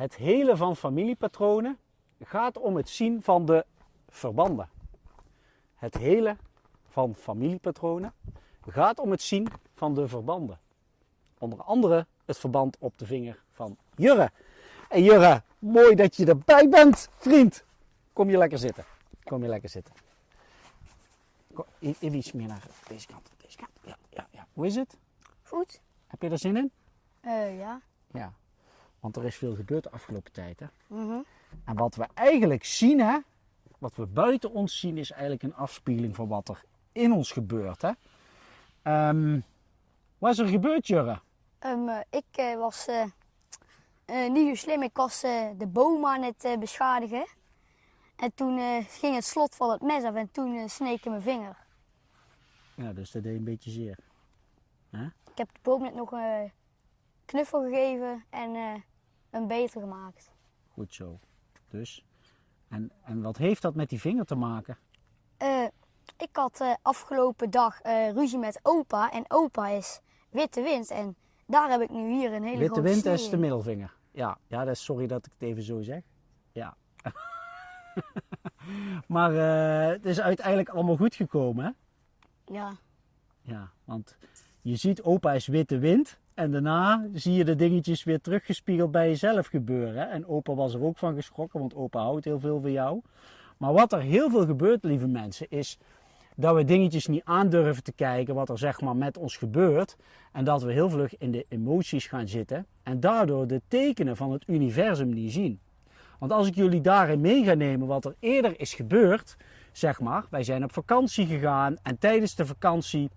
Het hele van familiepatronen gaat om het zien van de verbanden. Het hele van familiepatronen gaat om het zien van de verbanden. Onder andere het verband op de vinger van Jurre. En Jurre, mooi dat je erbij bent, vriend. Kom je lekker zitten. Kom je lekker zitten. Kom, even iets meer naar deze kant. Deze kant. Ja, ja, ja. Hoe is het? Goed? Heb je er zin in? Eh, ja. Ja. Want er is veel gebeurd de afgelopen tijd. Hè? Mhm. En wat we eigenlijk zien, hè, wat we buiten ons zien, is eigenlijk een afspiegeling van wat er in ons gebeurt. Hè? Ehm, wat is er gebeurd, Jurre? Ehm, eh, ik eh, was eh, niet zo slim. Ik was de boom aan het beschadigen. En toen ging het slot van het mes af en toen sneek ik mijn vinger. Ja, dus dat deed een beetje zeer. Ik heb de boom net nog een knuffel gegeven en een beter gemaakt. Goed zo. Dus. En, en wat heeft dat met die vinger te maken? Eh, ik had eh, afgelopen dag eh, ruzie met opa en opa is witte wind. En daar heb ik nu hier een hele Witte grote wind sneeuw is de in. middelvinger. Ja, ja dat is, sorry dat ik het even zo zeg. Ja. maar eh, het is uiteindelijk allemaal goed gekomen, hè? Ja, Ja, want je ziet opa is witte wind. En daarna zie je de dingetjes weer teruggespiegeld bij jezelf gebeuren. En opa was er ook van geschrokken, want opa houdt heel veel van jou. Maar wat er heel veel gebeurt, lieve mensen, is dat we dingetjes niet aandurven te kijken wat er zeg maar met ons gebeurt. En dat we heel vlug in de emoties gaan zitten. En daardoor de tekenen van het universum niet zien. Want als ik jullie daarin mee ga nemen wat er eerder is gebeurd, zeg maar, wij zijn op vakantie gegaan en tijdens de vakantie,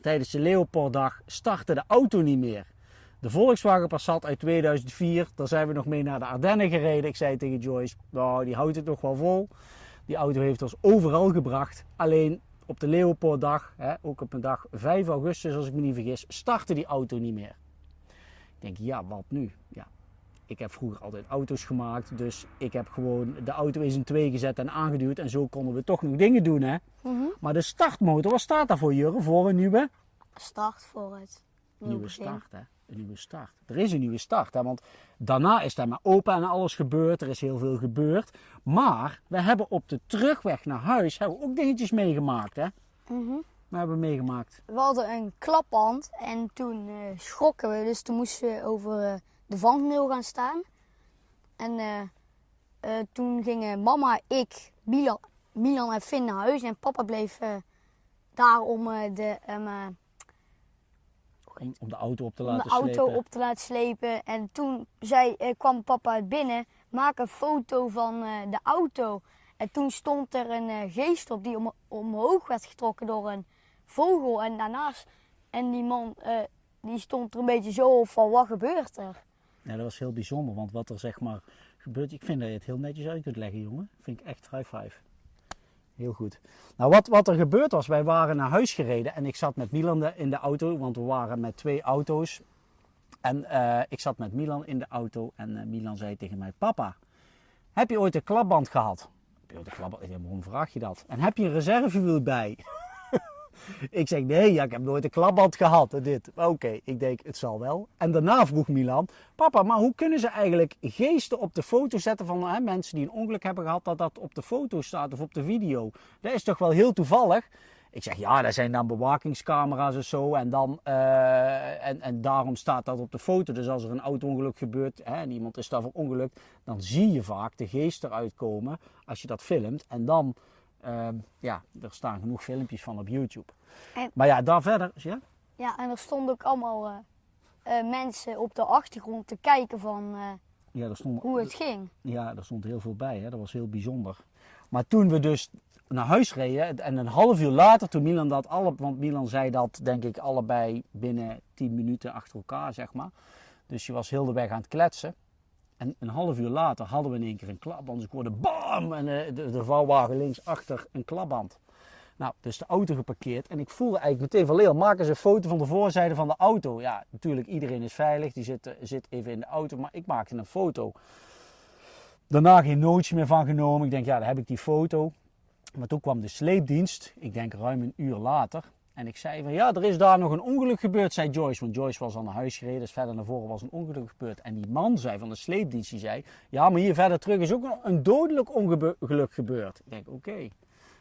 tijdens de Leopolddag, startte de auto niet meer. De Volkswagen Passat uit 2004, daar zijn we nog mee naar de Ardennen gereden. Ik zei tegen Joyce, nou, die houdt het nog wel vol. Die auto heeft ons overal gebracht. Alleen op de Leopolddag, hè, ook op een dag 5 augustus als ik me niet vergis, startte die auto niet meer. Ik denk, ja, wat nu? Ja, ik heb vroeger altijd auto's gemaakt, dus ik heb gewoon de auto eens in twee gezet en aangeduwd en zo konden we toch nog dingen doen, hè. Mhm. Maar de startmotor, wat staat daar voor, Jurre? Voor een nieuwe? start voor het nieuwe nieuwe start, hè? Een nieuwe start. Er is een nieuwe start, hè? Want daarna is daar maar open en alles gebeurd. Er is heel veel gebeurd. Maar we hebben op de terugweg naar huis hebben we ook dingetjes meegemaakt, hè? Mhm. We hebben meegemaakt. We hadden een klapband en toen eh, schrokken we. Dus toen moesten we over eh, de vangrail gaan staan. En eh, eh, toen gingen mama, ik, Milan, Milan en Finn naar huis. En papa bleef eh, daar om, de, eh, Om, om de auto op te om laten de auto slepen. op te laten slepen. En toen zei, kwam papa binnen, maak een foto van de auto. En toen stond er een geest op die om, omhoog werd getrokken door een vogel. En daarnaast, en die man die stond er een beetje zo op van wat gebeurt er? Ja, dat was heel bijzonder, want wat er zeg maar gebeurt, ik vind dat je het heel netjes uit kunt leggen, jongen. Vind ik echt high five. Heel goed. Nou, wat, wat er gebeurd was, wij waren naar huis gereden en ik zat met Milan in de auto, want we waren met twee auto's. En eh, ik zat met Milan in de auto en eh, Milan zei tegen mij, papa, heb je ooit een klapband gehad? Heb je ooit een klapband? Waarom vraag je dat? En heb je een reservewiel bij? Ik zeg nee, ja, ik heb nooit een klapband gehad. en Dit. Oké, ik denk het zal wel. En daarna vroeg Milan, papa, maar hoe kunnen ze eigenlijk geesten op de foto zetten van hè, mensen die een ongeluk hebben gehad, dat dat op de foto staat of op de video? Dat is toch wel heel toevallig? Ik zeg ja, dat zijn dan bewakingscamera's of zo en, dan, eh, en, en daarom staat dat op de foto. Dus als er een auto-ongeluk gebeurt hè, en iemand is daarvoor ongelukt, dan zie je vaak de geest eruit komen als je dat filmt. En dan, ehm, ja, er staan genoeg filmpjes van op YouTube. En- Maar ja, daar verder, ja? Ja, en er stonden ook allemaal eh, eh, mensen op de achtergrond te kijken van eh, Ja, er stond, hoe het ging. ja, er stond heel veel bij, hè? dat was heel bijzonder. Maar toen we dus naar huis reden en een half uur later, toen Milan dat alle, want Milan zei dat denk ik allebei binnen 10 minuten achter elkaar, zeg maar. Dus je was heel de weg aan het kletsen. En een half uur later hadden we in één keer een klapband. Dus ik hoorde bam! En eh, de, de vouwwagen links achter een klapband. Nou, dus de auto geparkeerd. En ik voelde eigenlijk meteen van Leel, maak eens een foto van de voorzijde van de auto. Ja, natuurlijk, iedereen is veilig. Die zit, eh, zit even in de auto. Maar ik maakte een foto. Daarna geen nootje meer van genomen. Ik denk, ja, dan heb ik die foto. Maar toen kwam de sleepdienst. Ik denk ruim een uur later. En ik zei van ja, er is daar nog een ongeluk gebeurd, zei Joyce. Want Joyce was al naar huis gereden, dus verder naar voren was een ongeluk gebeurd. En die man zei van de sleepdienst, die zei ja, maar hier verder terug is ook een, een dodelijk ongeluk gebeurd. Ik denk oké.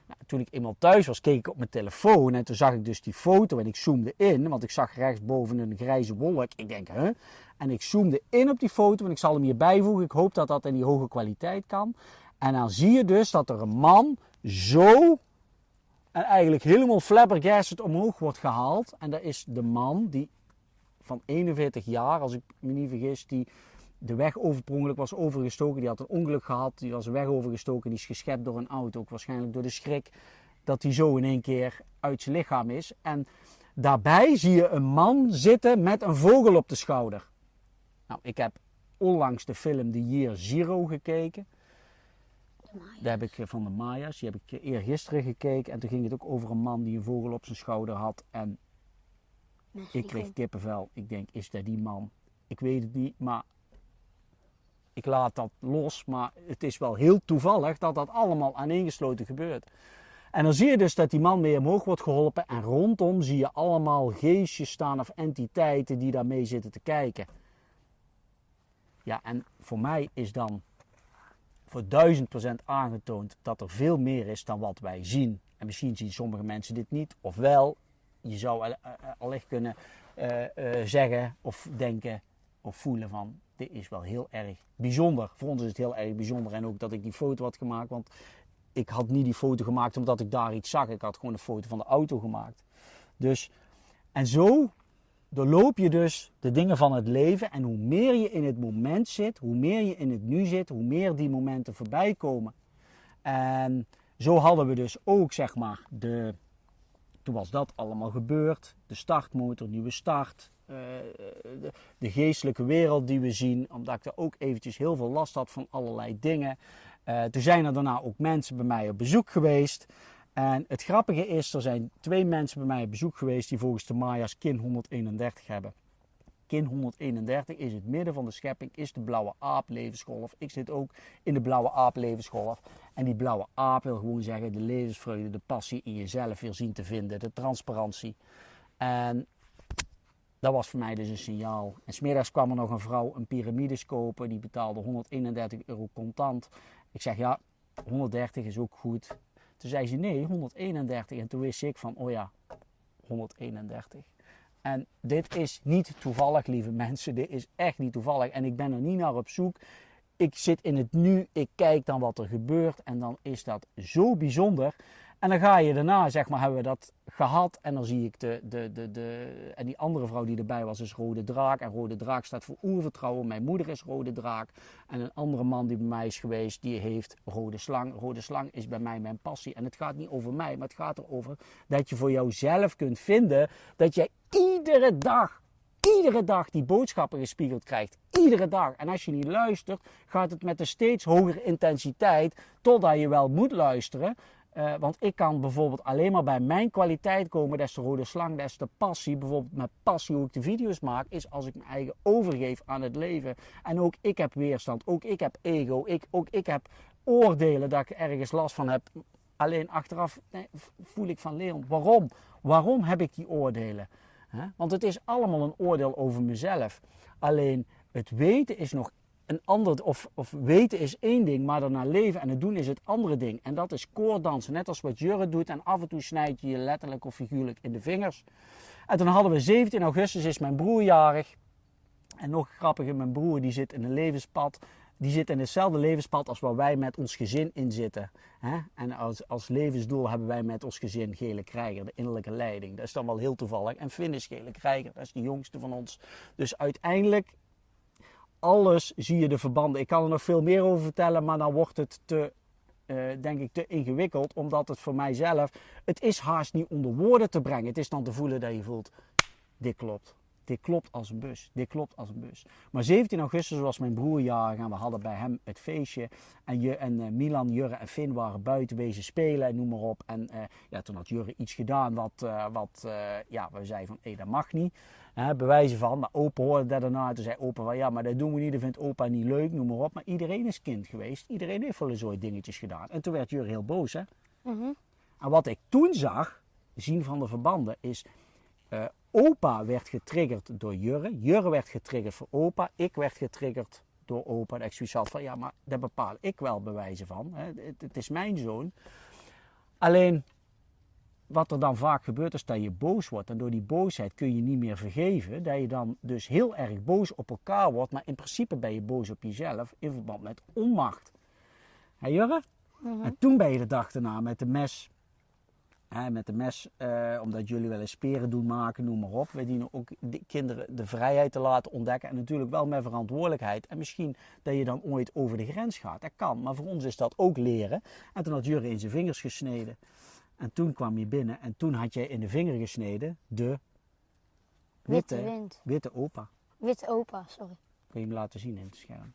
Nou, toen ik eenmaal thuis was, keek ik op mijn telefoon en toen zag ik dus die foto en ik zoomde in, want ik zag rechtsboven een grijze wolk. Ik denk, hè? En ik zoomde in op die foto en ik zal hem hier bijvoegen. Ik hoop dat dat in die hoge kwaliteit kan. En dan zie je dus dat er een man zo en eigenlijk helemaal flabbergasted omhoog wordt gehaald. En dat is de man die van 41 jaar, als ik me niet vergis, die de weg overprongelijk was overgestoken. Die had een ongeluk gehad, die was de weg overgestoken, die is geschept door een auto. Ook waarschijnlijk door de schrik dat hij zo in één keer uit zijn lichaam is. En daarbij zie je een man zitten met een vogel op de schouder. Nou, ik heb onlangs de film The Year Zero gekeken. Daar heb ik eh, van de Maya's, die heb ik eh, eergisteren gekeken. En toen ging het ook over een man die een vogel op zijn schouder had. En ik kreeg kippenvel. Ik denk, is dat die man? Ik weet het niet, maar ik laat dat los. Maar het is wel heel toevallig dat dat allemaal aaneengesloten gebeurt. En dan zie je dus dat die man mee omhoog wordt geholpen. En rondom zie je allemaal geestjes staan of entiteiten die daarmee zitten te kijken. Ja, en voor mij is dan voor duizend procent aangetoond dat er veel meer is dan wat wij zien. En misschien zien sommige mensen dit niet, of wel. Je zou allicht kunnen uh, zeggen of denken of voelen van dit is wel heel erg bijzonder. Voor ons is het heel erg bijzonder en ook dat ik die foto had gemaakt, want ik had niet die foto gemaakt omdat ik daar iets zag. Ik had gewoon een foto van de auto gemaakt. Dus, en zo doorloop je dus de dingen van het leven. En hoe meer je in het moment zit, hoe meer je in het nu zit, hoe meer die momenten voorbij komen. En zo hadden we dus ook, zeg maar, de, toen was dat allemaal gebeurd. De startmotor, nieuwe start. Uh, de, de, geestelijke wereld die we zien. Omdat ik er ook eventjes heel veel last had van allerlei dingen. Uh, toen zijn er daarna ook mensen bij mij op bezoek geweest. En het grappige is, er zijn twee mensen bij mij op bezoek geweest die volgens de Maya's kin 131 hebben. Kin 131 is het midden van de schepping, is de blauwe aap levensgolf. Ik zit ook in de blauwe aap levensgolf. En die blauwe aap wil gewoon zeggen de levensvreugde, de passie in jezelf weer zien te vinden, de transparantie. En dat was voor mij dus een signaal. En smiddags kwam er nog een vrouw een piramides kopen. Die betaalde 131 euro contant. Ik zeg ja, 130 is ook goed. Toen zei ze nee, 131. En toen wist ik van, oh ja, 131. En dit is niet toevallig, lieve mensen. Dit is echt niet toevallig. En ik ben er niet naar op zoek. Ik zit in het nu. Ik kijk dan wat er gebeurt. En dan is dat zo bijzonder. En dan ga je daarna, zeg maar, hebben we dat gehad. En dan zie ik de, de, de, de. En die andere vrouw die erbij was, is Rode Draak. En Rode Draak staat voor oervertrouwen. Mijn moeder is Rode Draak. En een andere man die bij mij is geweest, die heeft Rode Slang. Rode Slang is bij mij mijn passie. En het gaat niet over mij, maar het gaat erover dat je voor jouzelf kunt vinden dat jij iedere dag iedere dag die boodschappen gespiegeld krijgt. Iedere dag. En als je niet luistert, gaat het met een steeds hogere intensiteit. Totdat je wel moet luisteren. Uh, want ik kan bijvoorbeeld alleen maar bij mijn kwaliteit komen, des te rode slang, des te passie. Bijvoorbeeld met passie hoe ik de video's maak, is als ik mijn eigen overgeef aan het leven. En ook ik heb weerstand, ook ik heb ego, ik, ook ik heb oordelen dat ik ergens last van heb. Alleen achteraf nee, voel ik van Leon, waarom? Waarom heb ik die oordelen? Want het is allemaal een oordeel over mezelf. Alleen het weten is nog een ander, of, of weten is één ding, maar daarna leven en het doen is het andere ding. En dat is koordansen, net als wat Jurre doet. En af en toe snijd je je letterlijk of figuurlijk in de vingers. En toen hadden we 17 augustus, is mijn broer jarig. En nog grappiger, mijn broer die zit in een levenspad. Die zit in hetzelfde levenspad als waar wij met ons gezin in zitten. En als, als levensdoel hebben wij met ons gezin Gele Krijger, de innerlijke leiding. Dat is dan wel heel toevallig. En Finn is Gele Krijger, dat is de jongste van ons. Dus uiteindelijk alles zie je de verbanden. Ik kan er nog veel meer over vertellen, maar dan wordt het te, uh, denk ik, te ingewikkeld. Omdat het voor mijzelf, het is haast niet onder woorden te brengen. Het is dan te voelen dat je voelt, dit klopt. Dit klopt als een bus. Dit klopt als een bus. Maar 17 augustus was mijn broer jarig en we hadden bij hem het feestje. En, je, en uh, Milan, Jurre en Finn waren buiten wezen spelen en noem maar op. En uh, ja, toen had Jurre iets gedaan wat, wat ja, we zeiden van, hé, dat mag niet. Hè, bewijzen van, maar opa hoorde dat daarna. Toen zei opa van, ja, maar dat doen we niet, dat vindt opa niet leuk, noem maar op. Maar iedereen is kind geweest. Iedereen heeft wel eens ooit dingetjes gedaan. En toen werd Jurre heel boos, hè. Mhm. En wat ik toen zag, zien van de verbanden is... eh, opa werd getriggerd door Jurre. Jurre werd getriggerd voor opa. Ik werd getriggerd door opa. Dat ik zoiets had van, ja, maar daar bepaal ik wel bewijzen van. Hè. Het, het is mijn zoon. Alleen, wat er dan vaak gebeurt is dat je boos wordt. En door die boosheid kun je niet meer vergeven. Dat je dan dus heel erg boos op elkaar wordt. Maar in principe ben je boos op jezelf in verband met onmacht. Hé Jurre? En toen ben je de dag daarna met de mes Hè, met de mes, eh, omdat jullie wel eens speren doen maken, noem maar op. We dienen ook de kinderen de vrijheid te laten ontdekken. En natuurlijk wel met verantwoordelijkheid. En misschien dat je dan ooit over de grens gaat. Dat kan. Maar voor ons is dat ook leren. En toen had Jurre in zijn vingers gesneden. En toen kwam je binnen. En toen had jij in de vinger gesneden de Witte witte, wind. witte opa. Witte opa, sorry. Kun je hem laten zien in het scherm.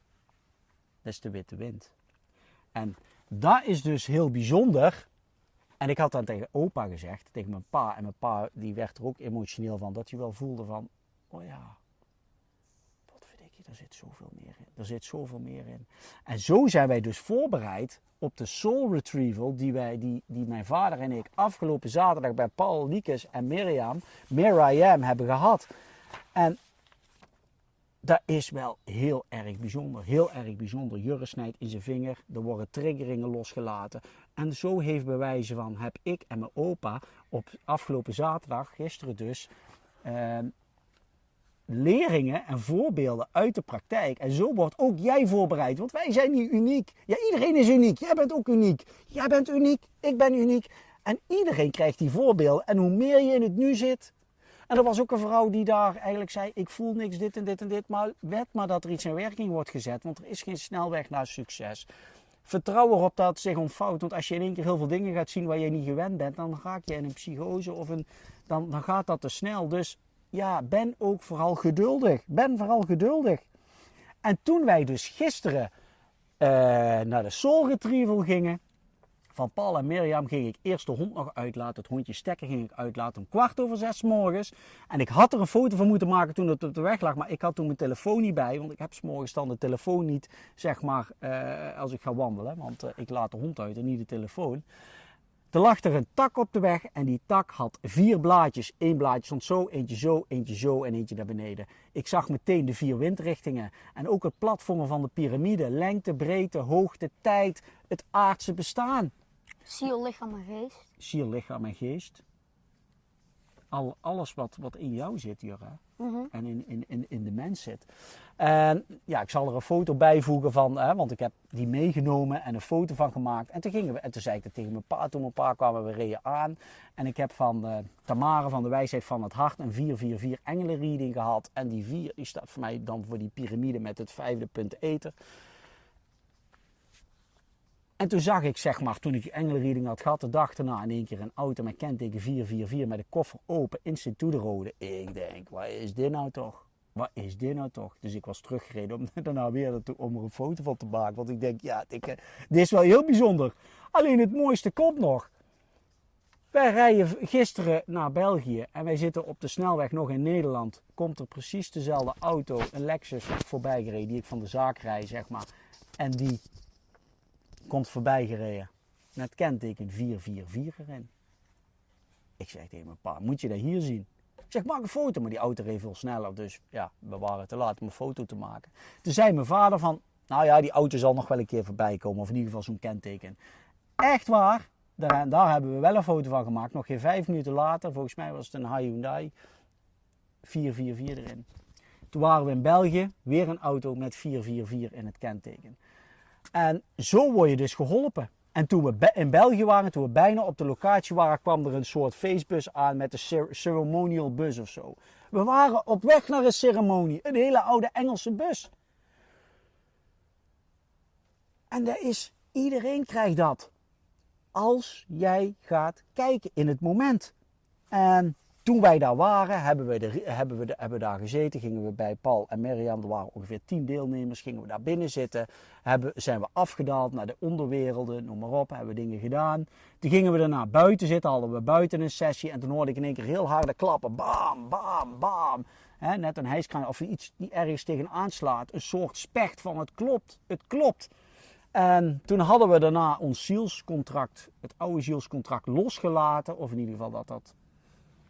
Dat is de witte wind. En dat is dus heel bijzonder. En ik had dan tegen opa gezegd, tegen mijn pa. En mijn pa die werd er ook emotioneel van. Dat hij wel voelde van, oh ja, er zit zoveel meer in. Er zit zoveel meer in. En zo zijn wij dus voorbereid op de soul retrieval die, wij, die, die mijn vader en ik afgelopen zaterdag bij Paul, Liekes en Mirjam, Miriam, hebben gehad. En dat is wel heel erg bijzonder. Heel erg bijzonder. Jurre snijdt in zijn vinger. Er worden triggeringen losgelaten. En zo heeft bewijzen van heb ik en mijn opa op afgelopen zaterdag, gisteren dus, eh, leringen en voorbeelden uit de praktijk. En zo wordt ook jij voorbereid. Want wij zijn niet uniek. Ja, iedereen is uniek. Jij bent ook uniek. Jij bent uniek. Ik ben uniek. En iedereen krijgt die voorbeelden. En hoe meer je in het nu zit, en er was ook een vrouw die daar eigenlijk zei: Ik voel niks, dit en dit en dit. Maar wet maar dat er iets in werking wordt gezet. Want er is geen snelweg naar succes. Vertrouw erop dat zich ontvouwt. Want als je in één keer heel veel dingen gaat zien waar je niet gewend bent, dan raak je in een psychose of een, dan, dan gaat dat te snel. Dus ja, ben ook vooral geduldig. Ben vooral geduldig. En toen wij dus gisteren eh, naar de Soul Retrieval gingen, van Paul en Mirjam ging ik eerst de hond nog uitlaten. Het hondje stekker ging ik uitlaten om kwart over zes morgens. En ik had er een foto van moeten maken toen het op de weg lag. Maar ik had toen mijn telefoon niet bij. Want ik heb 's morgens dan de telefoon niet, zeg maar, eh, als ik ga wandelen. Want eh, ik laat de hond uit en niet de telefoon. Er lag er een tak op de weg en die tak had vier blaadjes. Eén blaadje stond zo, eentje zo, eentje zo en eentje naar beneden. Ik zag meteen de vier windrichtingen en ook het platformen van de piramide. Lengte, breedte, hoogte, tijd, het aardse bestaan Ziel, lichaam en geest. ziel, lichaam en geest. Al, alles wat, wat in jou zit, Jura. Mhm. En in, in, in, in de mens zit. En ja, ik zal er een foto bijvoegen van, hè, want ik heb die meegenomen en een foto van gemaakt. En toen, gingen we, en toen zei ik dat tegen mijn pa. Toen mijn pa kwamen we reden aan. En ik heb van uh, Tamara van de Wijsheid van het Hart een 444 engelenreading gehad. En die 4 die staat voor mij dan voor die piramide met het vijfde punt ether. En toen zag ik, zeg maar, toen ik die engelenreading had gehad, de dag daarna in één keer een auto met kenteken 444 met de koffer open, to de rode. Ik denk, wat is dit nou toch? Wat is dit nou toch? Dus ik was teruggereden om daarna weer om er een foto van te maken. Want ik denk, ja, dit is wel heel bijzonder. Alleen het mooiste komt nog. Wij rijden gisteren naar België en wij zitten op de snelweg nog in Nederland. Komt er precies dezelfde auto, een Lexus, voorbij gereden die ik van de zaak rijd, zeg maar. En die komt voorbij gereden. Met kenteken 444 erin. Ik zeg tegen mijn pa, moet je dat hier zien? Zeg, maak een foto, maar die auto reed veel sneller. Dus ja, we waren te laat om een foto te maken. Toen zei mijn vader van, nou ja, die auto zal nog wel een keer voorbij komen. Of in ieder geval zo'n kenteken. Echt waar, daar, daar hebben we wel een foto van gemaakt. Nog geen vijf minuten later, volgens mij was het een Hyundai 444 erin. Toen waren we in België, weer een auto met 444 in het kenteken. En zo word je dus geholpen. En toen we in België waren, toen we bijna op de locatie waren, kwam er een soort feestbus aan met een ceremonial bus of zo. We waren op weg naar een ceremonie, een hele oude Engelse bus. En dat is, iedereen krijgt dat. Als jij gaat kijken in het moment. En toen wij daar waren, hebben we, de, hebben, we de, hebben daar gezeten, gingen we bij Paul en Mirjam, er waren ongeveer tien deelnemers, gingen we daar binnen zitten, hebben, zijn we afgedaald naar de onderwerelden, noem maar op, hebben we dingen gedaan. Toen gingen we daarna buiten zitten, hadden we buiten een sessie en toen hoorde ik in één keer heel harde klappen, bam, bam, bam. Net een hijskraan of iets die ergens tegen aanslaat, een soort specht van het klopt, het klopt. En toen hadden we daarna ons zielscontract, het oude zielscontract, losgelaten. Of in ieder geval dat dat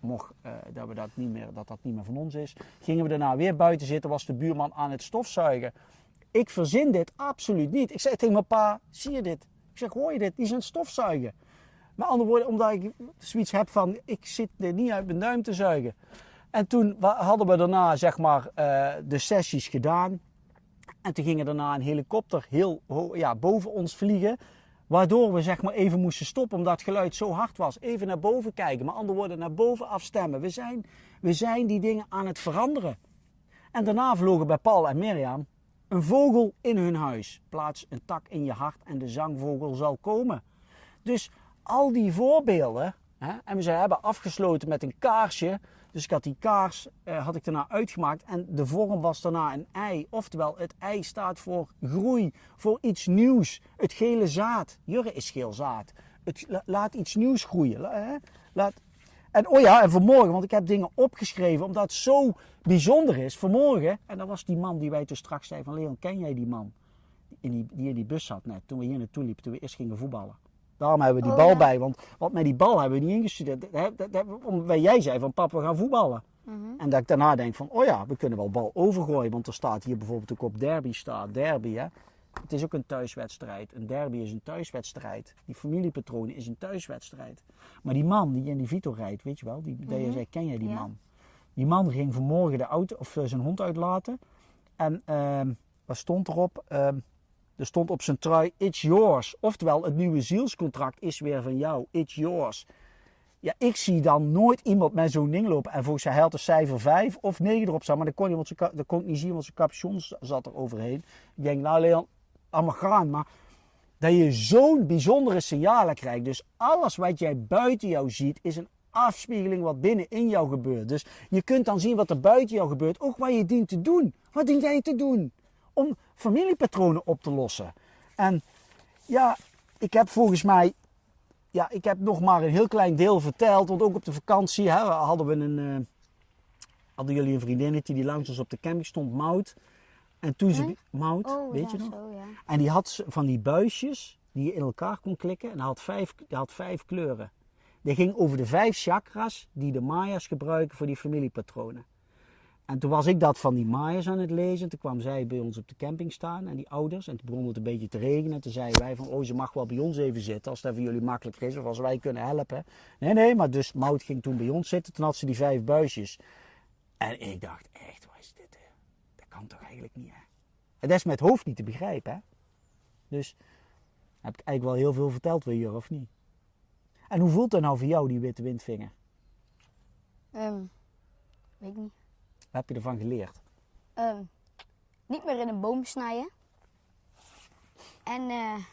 mocht, eh, dat, we dat, niet meer, dat dat niet meer van ons is. Gingen we daarna weer buiten zitten, was de buurman aan het stofzuigen. Ik verzin dit absoluut niet. Ik zei tegen mijn pa, zie je dit? Ik zeg, hoor je dit? Die zijn stofzuigen. Met andere woorden, omdat ik zoiets heb van, ik zit er niet uit mijn duim te zuigen. En toen hadden we daarna, zeg maar, eh, de sessies gedaan. En toen ging daarna een helikopter heel ja, boven ons vliegen. Waardoor we zeg maar even moesten stoppen omdat het geluid zo hard was. Even naar boven kijken, maar andere woorden naar boven afstemmen. We zijn, we zijn die dingen aan het veranderen. En daarna vlogen bij Paul en Mirjam een vogel in hun huis. Plaats een tak in je hart en de zangvogel zal komen. Dus al die voorbeelden. Hè, en we zijn, hebben afgesloten met een kaarsje. Dus ik had die kaars eh, had ik daarna uitgemaakt. En de vorm was daarna een ei. Oftewel, het ei staat voor groei, voor iets nieuws. Het gele zaad. Jurre is geel zaad. Het, laat iets nieuws groeien. Hè? Laat, en oh ja, en vanmorgen, want ik heb dingen opgeschreven omdat het zo bijzonder is. Vanmorgen, en dat was die man die wij toen straks zeiden van Leon, ken jij die man? In die, die in die bus zat net, toen we hier naartoe liepen, toen we eerst gingen voetballen. Daarom hebben we die Oh, bal ja. bij, want, want met die bal hebben we niet ingestudeerd. Dat, dat, dat, dat- omdat jij zei van papa, we gaan voetballen. Mhm. En dat ik daarna denk van, oh ja, we kunnen wel bal overgooien. Want er staat hier bijvoorbeeld ook op derby staat. Derby, hè. Het is ook een thuiswedstrijd. Een derby is een thuiswedstrijd. Die familiepatronen is een thuiswedstrijd. Maar die man die in die Vito rijdt, weet je wel, die, dat je zei, ken jij die Ja. man? Die man ging vanmorgen de auto, of eh, zijn hond uitlaten. En ehm wat stond erop? Ehm, er stond op zijn trui, it's yours. Oftewel, het nieuwe zielscontract is weer van jou. It's yours. Ja, ik zie dan nooit iemand met zo'n ding lopen. En volgens mij had een cijfer 5 of 9 erop staan. Maar dat kon, hij, want dat kon ik niet zien, want zijn capuchon zat er overheen. Ik denk, nou Leon, allemaal gaan. Maar dat je zo'n bijzondere signalen krijgt. Dus alles wat jij buiten jou ziet, is een afspiegeling wat binnen in jou gebeurt. Dus je kunt dan zien wat er buiten jou gebeurt. Ook wat je dient te doen. Wat dient jij te doen? Om familiepatronen op te lossen. En ja, ik heb volgens mij ja, ik heb nog maar een heel klein deel verteld. Want ook op de vakantie hè, hadden we een. eh, hadden jullie een vriendinnetje die langs ons op de camping stond, Mout. En toen ze. Die- Mout, Oh, weet ja, je nog? zo, ja. En die had van die buisjes die je in elkaar kon klikken. En had vijf, dat had vijf kleuren. Die ging over de vijf chakras die de Maya's gebruiken voor die familiepatronen. En toen was ik dat van die Maya's aan het lezen. Toen kwam zij bij ons op de camping staan en die ouders. En toen begon het een beetje te regenen. En toen zeiden wij van, oh ze mag wel bij ons even zitten als dat voor jullie makkelijker is. Of als wij kunnen helpen. Nee, nee, maar dus Mout ging toen bij ons zitten. Toen had ze die vijf buisjes. En ik dacht, echt, wat is dit? hè? Dat kan toch eigenlijk niet, hè? Is met hoofd niet te begrijpen, hè? Dus heb ik eigenlijk wel heel veel verteld weer hier, of niet? En hoe voelt dat nou voor jou, die witte windvinger? Ehm, weet niet. Wat heb je ervan geleerd? Ehm, niet meer in een boom snijden. En eh,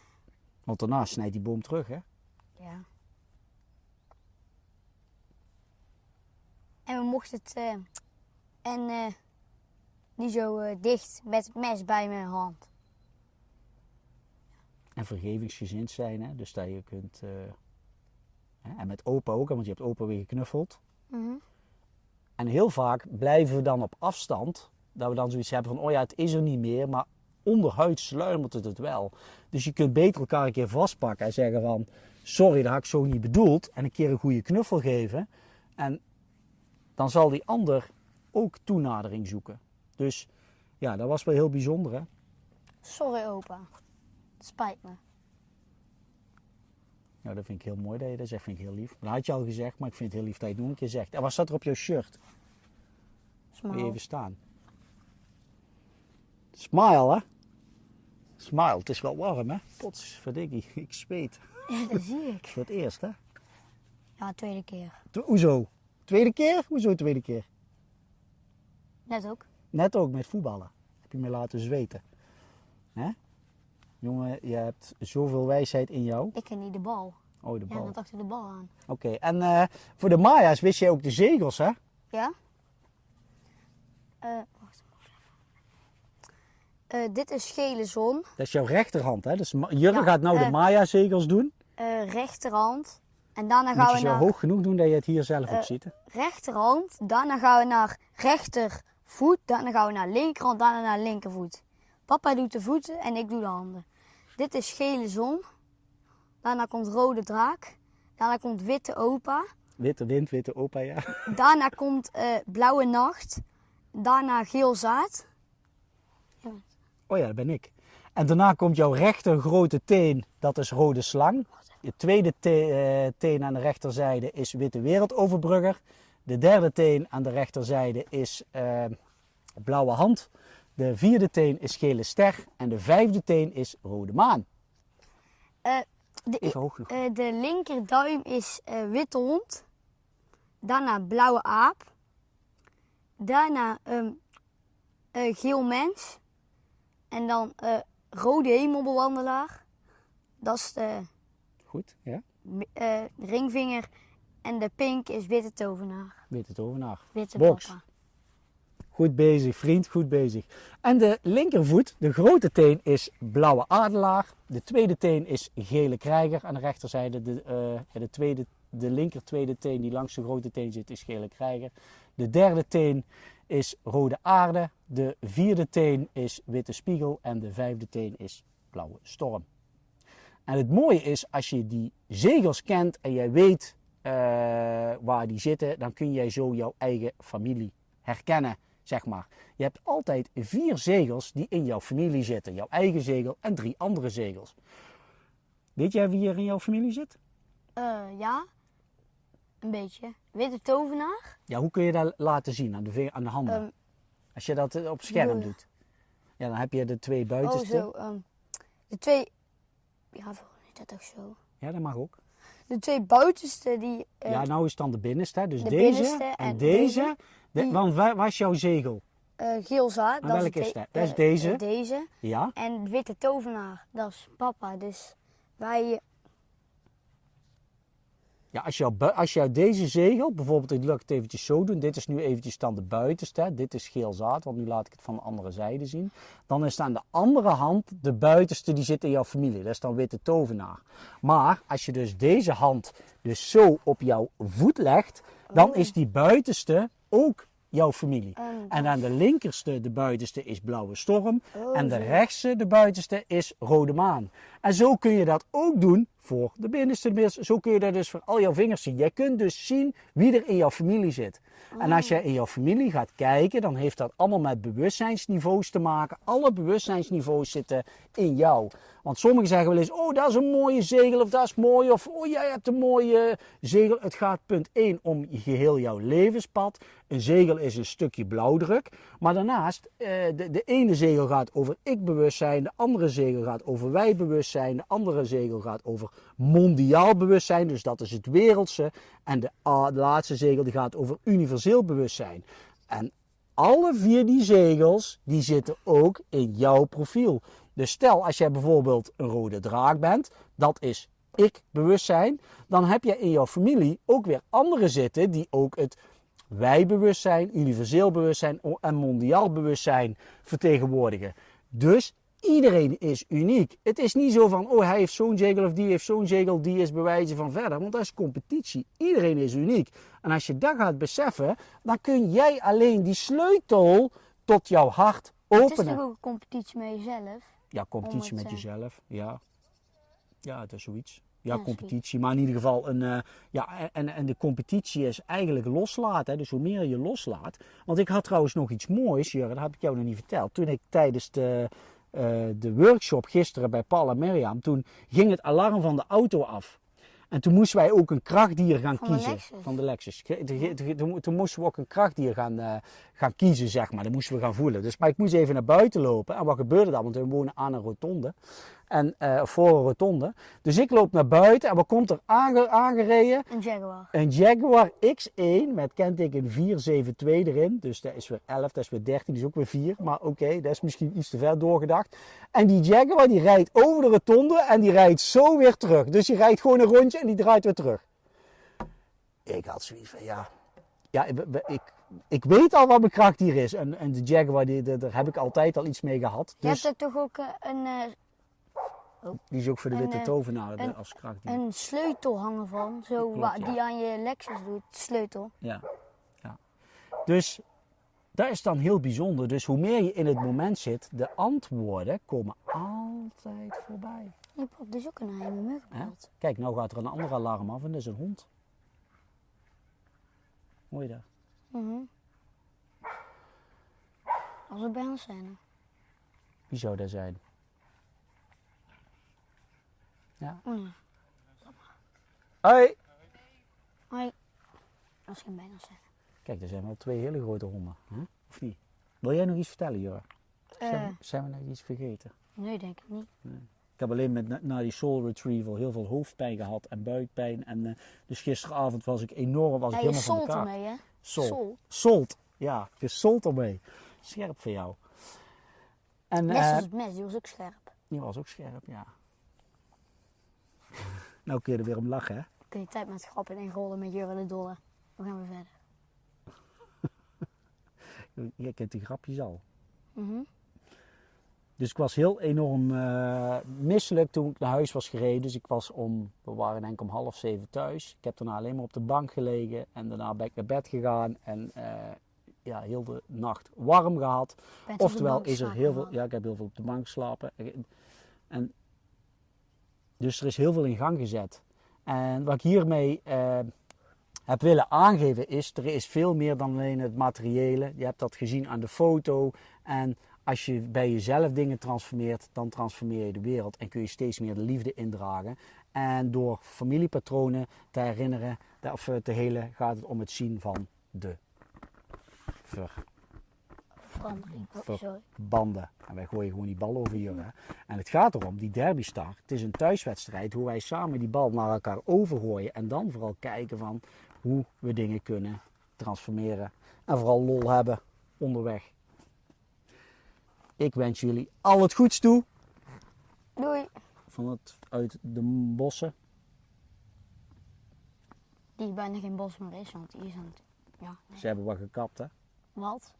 Want daarna snijdt die boom terug, hè? ja. En we mochten het eh, en eh, niet zo dicht met het mes bij mijn hand. En vergevingsgezind zijn, hè? Dus dat je kunt... En met opa ook, hè, want je hebt opa weer geknuffeld. Mhm. En heel vaak blijven we dan op afstand. Dat we dan zoiets hebben van, oh ja, het is er niet meer. Maar onderhuid sluimert het het wel. Dus je kunt beter elkaar een keer vastpakken en zeggen van... Sorry, dat had ik zo niet bedoeld. En een keer een goede knuffel geven. En dan zal die ander ook toenadering zoeken. Dus ja, dat was wel heel bijzonder, hè? Sorry opa. Spijt me. Nou, dat vind ik heel mooi dat je dat zegt. vind ik heel lief. Dat had je al gezegd, maar ik vind het heel lief dat je het nog een keer zegt. En wat staat er op jouw shirt? Moet je Smile. even staan. Smile, hè? Smile. Het is wel warm, hè? Pots, verdikkie. Ik zweet. Ja, dat zie ik. Voor het eerst, hè? Ja, tweede keer. Hoezo? Tweede keer? Hoezo tweede keer? Net ook. Net ook met voetballen. Heb je me laten zweten. Hè? Jongen, je hebt zoveel wijsheid in jou. Ik ken niet de bal. Oh, de Ja, bal. want achter de bal aan. Oké, en eh, voor de Maya's wist jij ook de zegels, hè? Ja? Eh, wacht. Eh, dit is gele zon. Dat is jouw rechterhand, hè? Dus Jurre Ja, gaat nou de Maya-zegels doen. Rechterhand. En daarna Moet gaan je we zo naar hoog genoeg doen dat je het hier zelf ook ziet, hè? rechterhand. Daarna gaan we naar rechtervoet. Daarna gaan we naar linkerhand. Daarna naar linkervoet. Papa doet de voeten en ik doe de handen. Dit is gele zon. Daarna komt rode draak. Daarna komt witte opa. Witte wind, witte opa, ja. Daarna komt eh, blauwe nacht. Daarna geel zaad. Oh ja, dat ben ik. En daarna komt jouw rechter grote teen, dat is rode slang. Je tweede eh, teen aan de rechterzijde is witte wereldoverbrugger. De derde teen aan de rechterzijde is eh, blauwe hand. De vierde teen is gele ster. En de vijfde teen is rode maan. Eh, de, Even hoog genoeg. eh, de linkerduim is eh, witte hond. Daarna blauwe aap. Daarna eh, geel mens. En dan rode hemelbewandelaar. Dat is de Goed, ja. ringvinger. En de pink is witte tovenaar. Witte tovenaar. Witte Box. papa. Goed bezig, vriend, goed bezig. En de linkervoet, de grote teen, is blauwe adelaar. De tweede teen is gele krijger. Aan de rechterzijde, de, eh, de, tweede, de linker tweede teen die langs de grote teen zit, is gele krijger. De derde teen is rode aarde. De vierde teen is witte spiegel. En de vijfde teen is blauwe storm. En het mooie is, als je die zegels kent en jij weet eh, waar die zitten, dan kun jij zo jouw eigen familie herkennen, zeg maar. Je hebt altijd vier zegels die in jouw familie zitten. Jouw eigen zegel en drie andere zegels. Weet jij wie er in jouw familie zit? Eh, ja, een beetje. Witte tovenaar. Ja, hoe kun je dat laten zien aan de, aan de handen? Ehm, Als je dat eh, op scherm doet. Ja, dan heb je de twee oh, buitenste. zo. ehm, de twee. Ja, volgens mij is dat toch zo. Ja, dat mag ook. De twee buitenste die. eh, ja, nou is het dan de binnenste. Dus de deze binnenste en, en deze. deze, De- die- want waar, is jouw zegel? eh, geel zaad. En dat welke is, is de- dat? Dat is eh, deze? eh, deze. Ja. En witte tovenaar, dat is papa. Dus wij. Ja, als, jou, bu- als jou deze zegel, bijvoorbeeld, ik laat het eventjes zo doen. Dit is nu eventjes dan de buitenste. Dit is geel zaad, want nu laat ik het van de andere zijde zien. Dan is aan de andere hand de buitenste, die zit in jouw familie. Dat is dan witte tovenaar. Maar als je dus deze hand dus zo op jouw voet legt, dan Oh. is die buitenste ook jouw familie. En En aan de linkerste, de buitenste, is blauwe storm. Oh, en de rechtste, de buitenste, is rode maan. En zo kun je dat ook doen voor de binnenste. Zo kun je dat dus voor al jouw vingers zien. Jij kunt dus zien wie er in jouw familie zit. En als jij in jouw familie gaat kijken, dan heeft dat allemaal met bewustzijnsniveaus te maken. Alle bewustzijnsniveaus zitten in jou. Want sommigen zeggen wel eens, oh dat is een mooie zegel of dat is mooi. Of oh jij hebt een mooie zegel. Het gaat punt 1 om je geheel jouw levenspad. Een zegel is een stukje blauwdruk. Maar daarnaast, eh, de, de ene zegel gaat over ik-bewustzijn. De andere zegel gaat over wij-bewustzijn. De andere zegel gaat over mondiaal bewustzijn. Dus dat is het wereldse. En de, ah, de laatste zegel die gaat over universeel bewustzijn. En alle vier die zegels, die zitten ook in jouw profiel. Dus stel als jij bijvoorbeeld een rode draak bent, dat is ik bewustzijn, dan heb je in jouw familie ook weer anderen zitten die ook het wij-bewustzijn, universeel bewustzijn en mondiaal bewustzijn vertegenwoordigen. Dus iedereen is uniek. Het is niet zo van, oh hij heeft zo'n zegel of die heeft zo'n zegel, die is bewijzen van verder. Want dat is competitie. Iedereen is uniek. En als je dat gaat beseffen, dan kun jij alleen die sleutel tot jouw hart Het is openen. toch ook een competitie met jezelf? Ja, competitie met eh, jezelf. Ja. ja, het is zoiets. Ja, Ja, competitie. Maar in ieder geval, een, eh, ja, en, en de competitie is eigenlijk loslaten. Hè? Dus hoe meer je loslaat. Want ik had trouwens nog iets moois, Jurre, dat heb ik jou nog niet verteld. Toen ik tijdens de, eh, de workshop gisteren bij Paul en Mirjam, toen ging het alarm van de auto af. En toen moesten wij ook een krachtdier gaan Van de kiezen. Lexus. Van de Lexus. Toen, moesten we ook een krachtdier gaan, eh, gaan kiezen, zeg maar. Dat moesten we gaan voelen. Dus, maar ik moest even naar buiten lopen. En wat gebeurde dan? Want we wonen aan een rotonde. En, eh, voor een rotonde. Dus ik loop naar buiten. En wat komt er aange- aangereden? Een Jaguar. Een Jaguar X1 met kenteken 472 erin. Dus dat is weer 11, dat is weer 13, dat is ook weer 4. Maar oké, dat is misschien iets te ver doorgedacht. En die Jaguar die rijdt over de rotonde en die rijdt zo weer terug. Dus die rijdt gewoon een rondje en die draait weer terug. Ik had zoiets van, ja, ja ik, ik, ik weet al wat mijn kracht hier is. En, en de Jaguar, die, daar heb ik altijd al iets mee gehad. Je Dus hebt er toch ook eh, een, eh, die is ook voor de witte eh, tovenaar een- als kracht. een sleutel hangen van. Zo, Klopt, wa- ja. Die aan je Lexus doet. Sleutel. Ja, ja. Dus dat is dan heel bijzonder. Dus hoe meer je in het moment zit, de antwoorden komen altijd voorbij. Je pakt dus ook een heime mug gebeld. Kijk, nou gaat er een ander alarm af en dat is een hond. Je dat? Mhm. Als we bij ons zijn. Wie zou dat zijn? Ja. Hoi! Hoi. Dat is geen bij ons zijn. Kijk, er zijn wel twee hele grote honden. Hè? Of niet? Wil jij nog iets vertellen, Jura? Zijn, Eh, we- zijn we nog iets vergeten? nee, denk ik niet. Ik heb alleen met, na, na die soul retrieval heel veel hoofdpijn gehad en buikpijn. En eh, dus gisteravond was ik enorm, was Ja, ik helemaal van solt ermee, hè? Sol. Sol. Solt. Ja, je solt ermee. Scherp voor jou. En Net eh, het mes, die was ook scherp. die was ook scherp, ja. nou kun je er weer om lachen, hè? Kun je tijd met grappen inrollen met Jurre de Dolle. Dan gaan we verder. Je kent die grapjes al. Mhm. Dus ik was heel enorm eh, misselijk toen ik naar huis was gereden. Dus ik was om, we waren denk ik om half zeven thuis. Ik heb daarna alleen maar op de bank gelegen. En daarna ben ik naar bed gegaan. En eh, ja, heel de nacht warm gehad. Oftewel is er heel veel, ja ik heb heel veel op de bank geslapen. En, dus er is heel veel in gang gezet. En wat ik hiermee eh, heb willen aangeven is, er is veel meer dan alleen het materiële. Je hebt dat gezien aan de foto. En als je bij jezelf dingen transformeert, dan transformeer je de wereld. En kun je steeds meer de liefde indragen. En door familiepatronen te herinneren, of eh, te helen, gaat het om het zien van de ver Verandering. Oh, Ver- sorry. banden. En wij gooien gewoon die bal over hier. Hè. En het gaat erom, die derby start. Het is een thuiswedstrijd, hoe wij samen die bal naar elkaar overgooien. En dan vooral kijken van hoe we dingen kunnen transformeren. En vooral lol hebben onderweg. Ik wens jullie al het goeds toe. Doei. Van het uit de bossen. Die bijna geen bos meer is, want die is aan het... Ja, nee. Ze hebben wat gekapt, hè? Wat?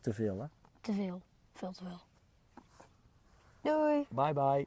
Te veel, hè? Te veel. Veel te veel. Bye bye.